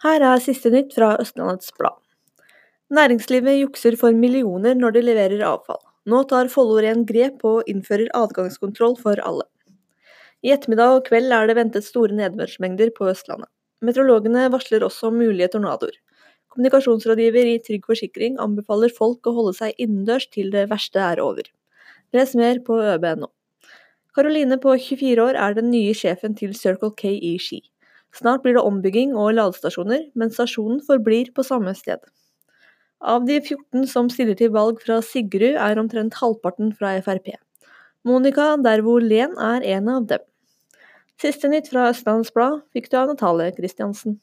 Her er siste nytt fra Østlandets Blad. Næringslivet jukser for millioner når de leverer avfall. Nå tar Follo Ren grep og innfører adgangskontroll for alle. I ettermiddag og kveld er det ventet store nedbørsmengder på Østlandet. Meteorologene varsler også om mulige tornadoer. Kommunikasjonsrådgiver i Trygg Forsikring anbefaler folk å holde seg innendørs til det verste er over. Les mer på øb.no. Karoline på 24 år er den nye sjefen til Circle K i Ski. Snart blir det ombygging og ladestasjoner, men stasjonen forblir på samme sted. Av de 14 som stiller til valg fra Sigrud, er omtrent halvparten fra Frp. Monica Dervo Len er en av dem. Siste nytt fra Østlandsblad fikk du av Natale Kristiansen.